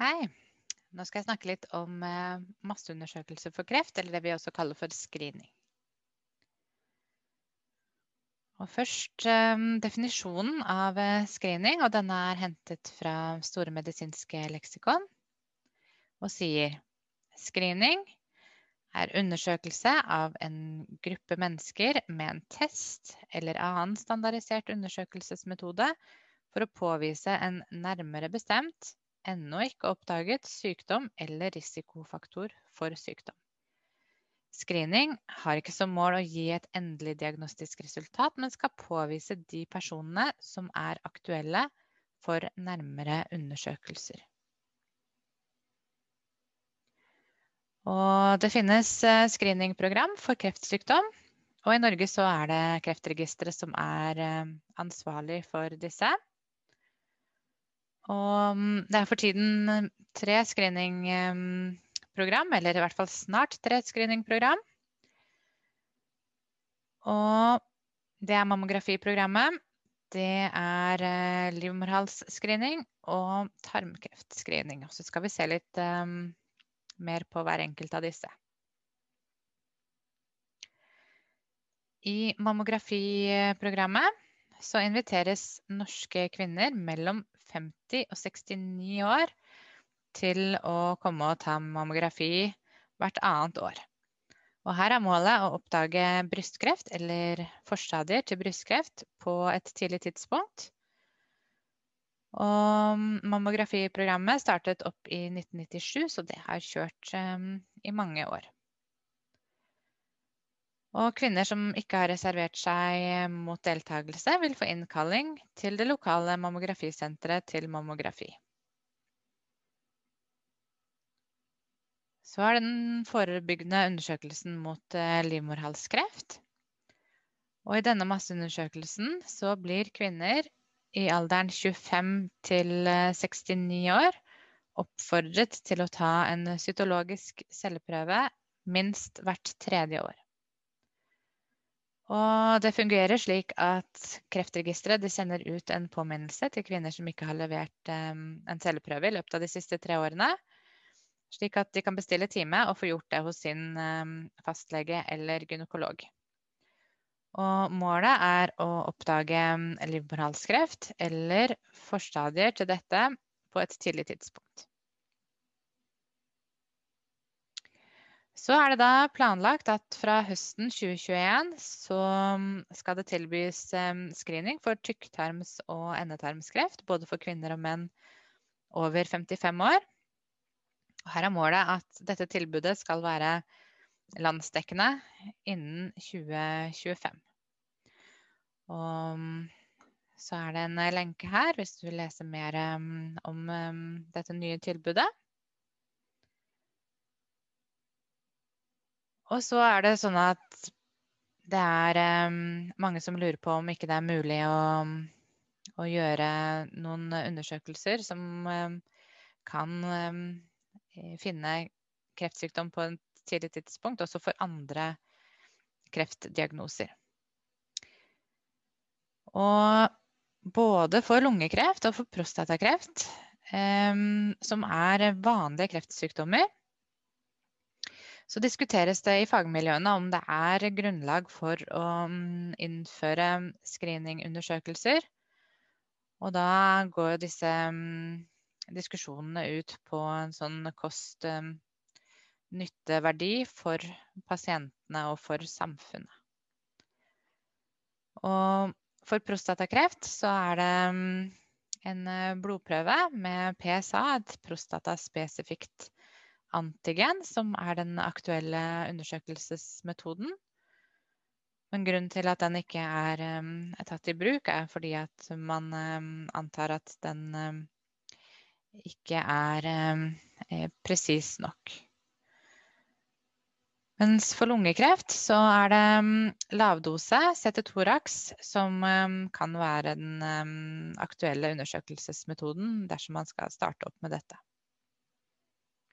Hei. Nå skal jeg snakke litt om masseundersøkelse for kreft, eller det vi også kaller for screening. Og først eh, definisjonen av eh, screening, og denne er hentet fra Store medisinske leksikon, og sier screening er undersøkelse av en gruppe mennesker med en test eller annen standardisert undersøkelsesmetode for å påvise en nærmere bestemt ennå ikke oppdaget sykdom eller risikofaktor for sykdom. Screening har ikke som mål å gi et endelig diagnostisk resultat, men skal påvise de personene som er aktuelle for nærmere undersøkelser. Og det finnes eh, screeningprogram for kreftsykdom. Og i Norge så er det Kreftregisteret som er eh, ansvarlig for disse. Og mm, det er for tiden eh, tre screeningprogram, eller i hvert fall snart tre screeningprogram. Og det er mammografiprogrammet, det er eh, livmorhalsscreening og tarmkreftscreening. Så skal vi se litt um, mer på hver enkelt av disse. I mammografiprogrammet så inviteres norske kvinner mellom 50 og 69 år til å komme og ta mammografi hvert annet år. Og her er målet å oppdage brystkreft eller forstadier til brystkreft på et tidlig tidspunkt. Og mammografiprogrammet startet opp i 1997, så det har kjørt um, i mange år. Og kvinner som ikke har reservert seg eh, mot deltakelse, vil få innkalling til det lokale mammografisenteret til mammografi. Så er det den forebyggende undersøkelsen mot eh, livmorhalskreft. Og i denne masseundersøkelsen så blir kvinner i alderen 25 til 69 eh, år oppfordret til å ta en cytologisk celleprøve minst hvert tredje år. Og det fungerer slik at Kreftregisteret sender ut en påminnelse til kvinner som ikke har levert um, en celleprøve i løpet av de siste tre årene, slik at de kan bestille time og få gjort det hos sin um, fastlege eller gynekolog. Og målet er å oppdage livmorhalskreft eller forstadier til dette på et tidlig tidspunkt. Så er det da planlagt at fra høsten 2021 så mm, skal det tilbys screening for tykktarms- og endetarmskreft, både for kvinner og menn over 55 år. Og her er målet at dette tilbudet skal være landsdekkende innen 2025. Og mm, så er det en lenke her hvis du vil lese mer om dette nye tilbudet. Og så er det sånn at det er um, mange som lurer på om ikke det er mulig å, å gjøre noen undersøkelser som um, kan um, finne kreftsykdom på et tidlig tidspunkt, også for andre kreftdiagnoser. Og både for lungekreft og for prostatakreft, som er vanlige kreftsykdommer, så diskuteres det i fagmiljøene om det er grunnlag for å mm, innføre screeningundersøkelser. Og da går disse mm, diskusjonene ut på en sånn kost-nytteverdi mm, for pasientene og for samfunnet. Og for prostatakreft så er det en eh, blodprøve med PSA, et prostataspesifikt antigen som er den aktuelle undersøkelsesmetoden. Men grunnen til at den ikke er, um, er tatt i bruk, er fordi at man um, antar at den um, ikke er eh, presis nok. Mens for lungekreft så er det lavdose CT2-RAX som kan være den aktuelle undersøkelsesmetoden dersom man skal starte opp med dette.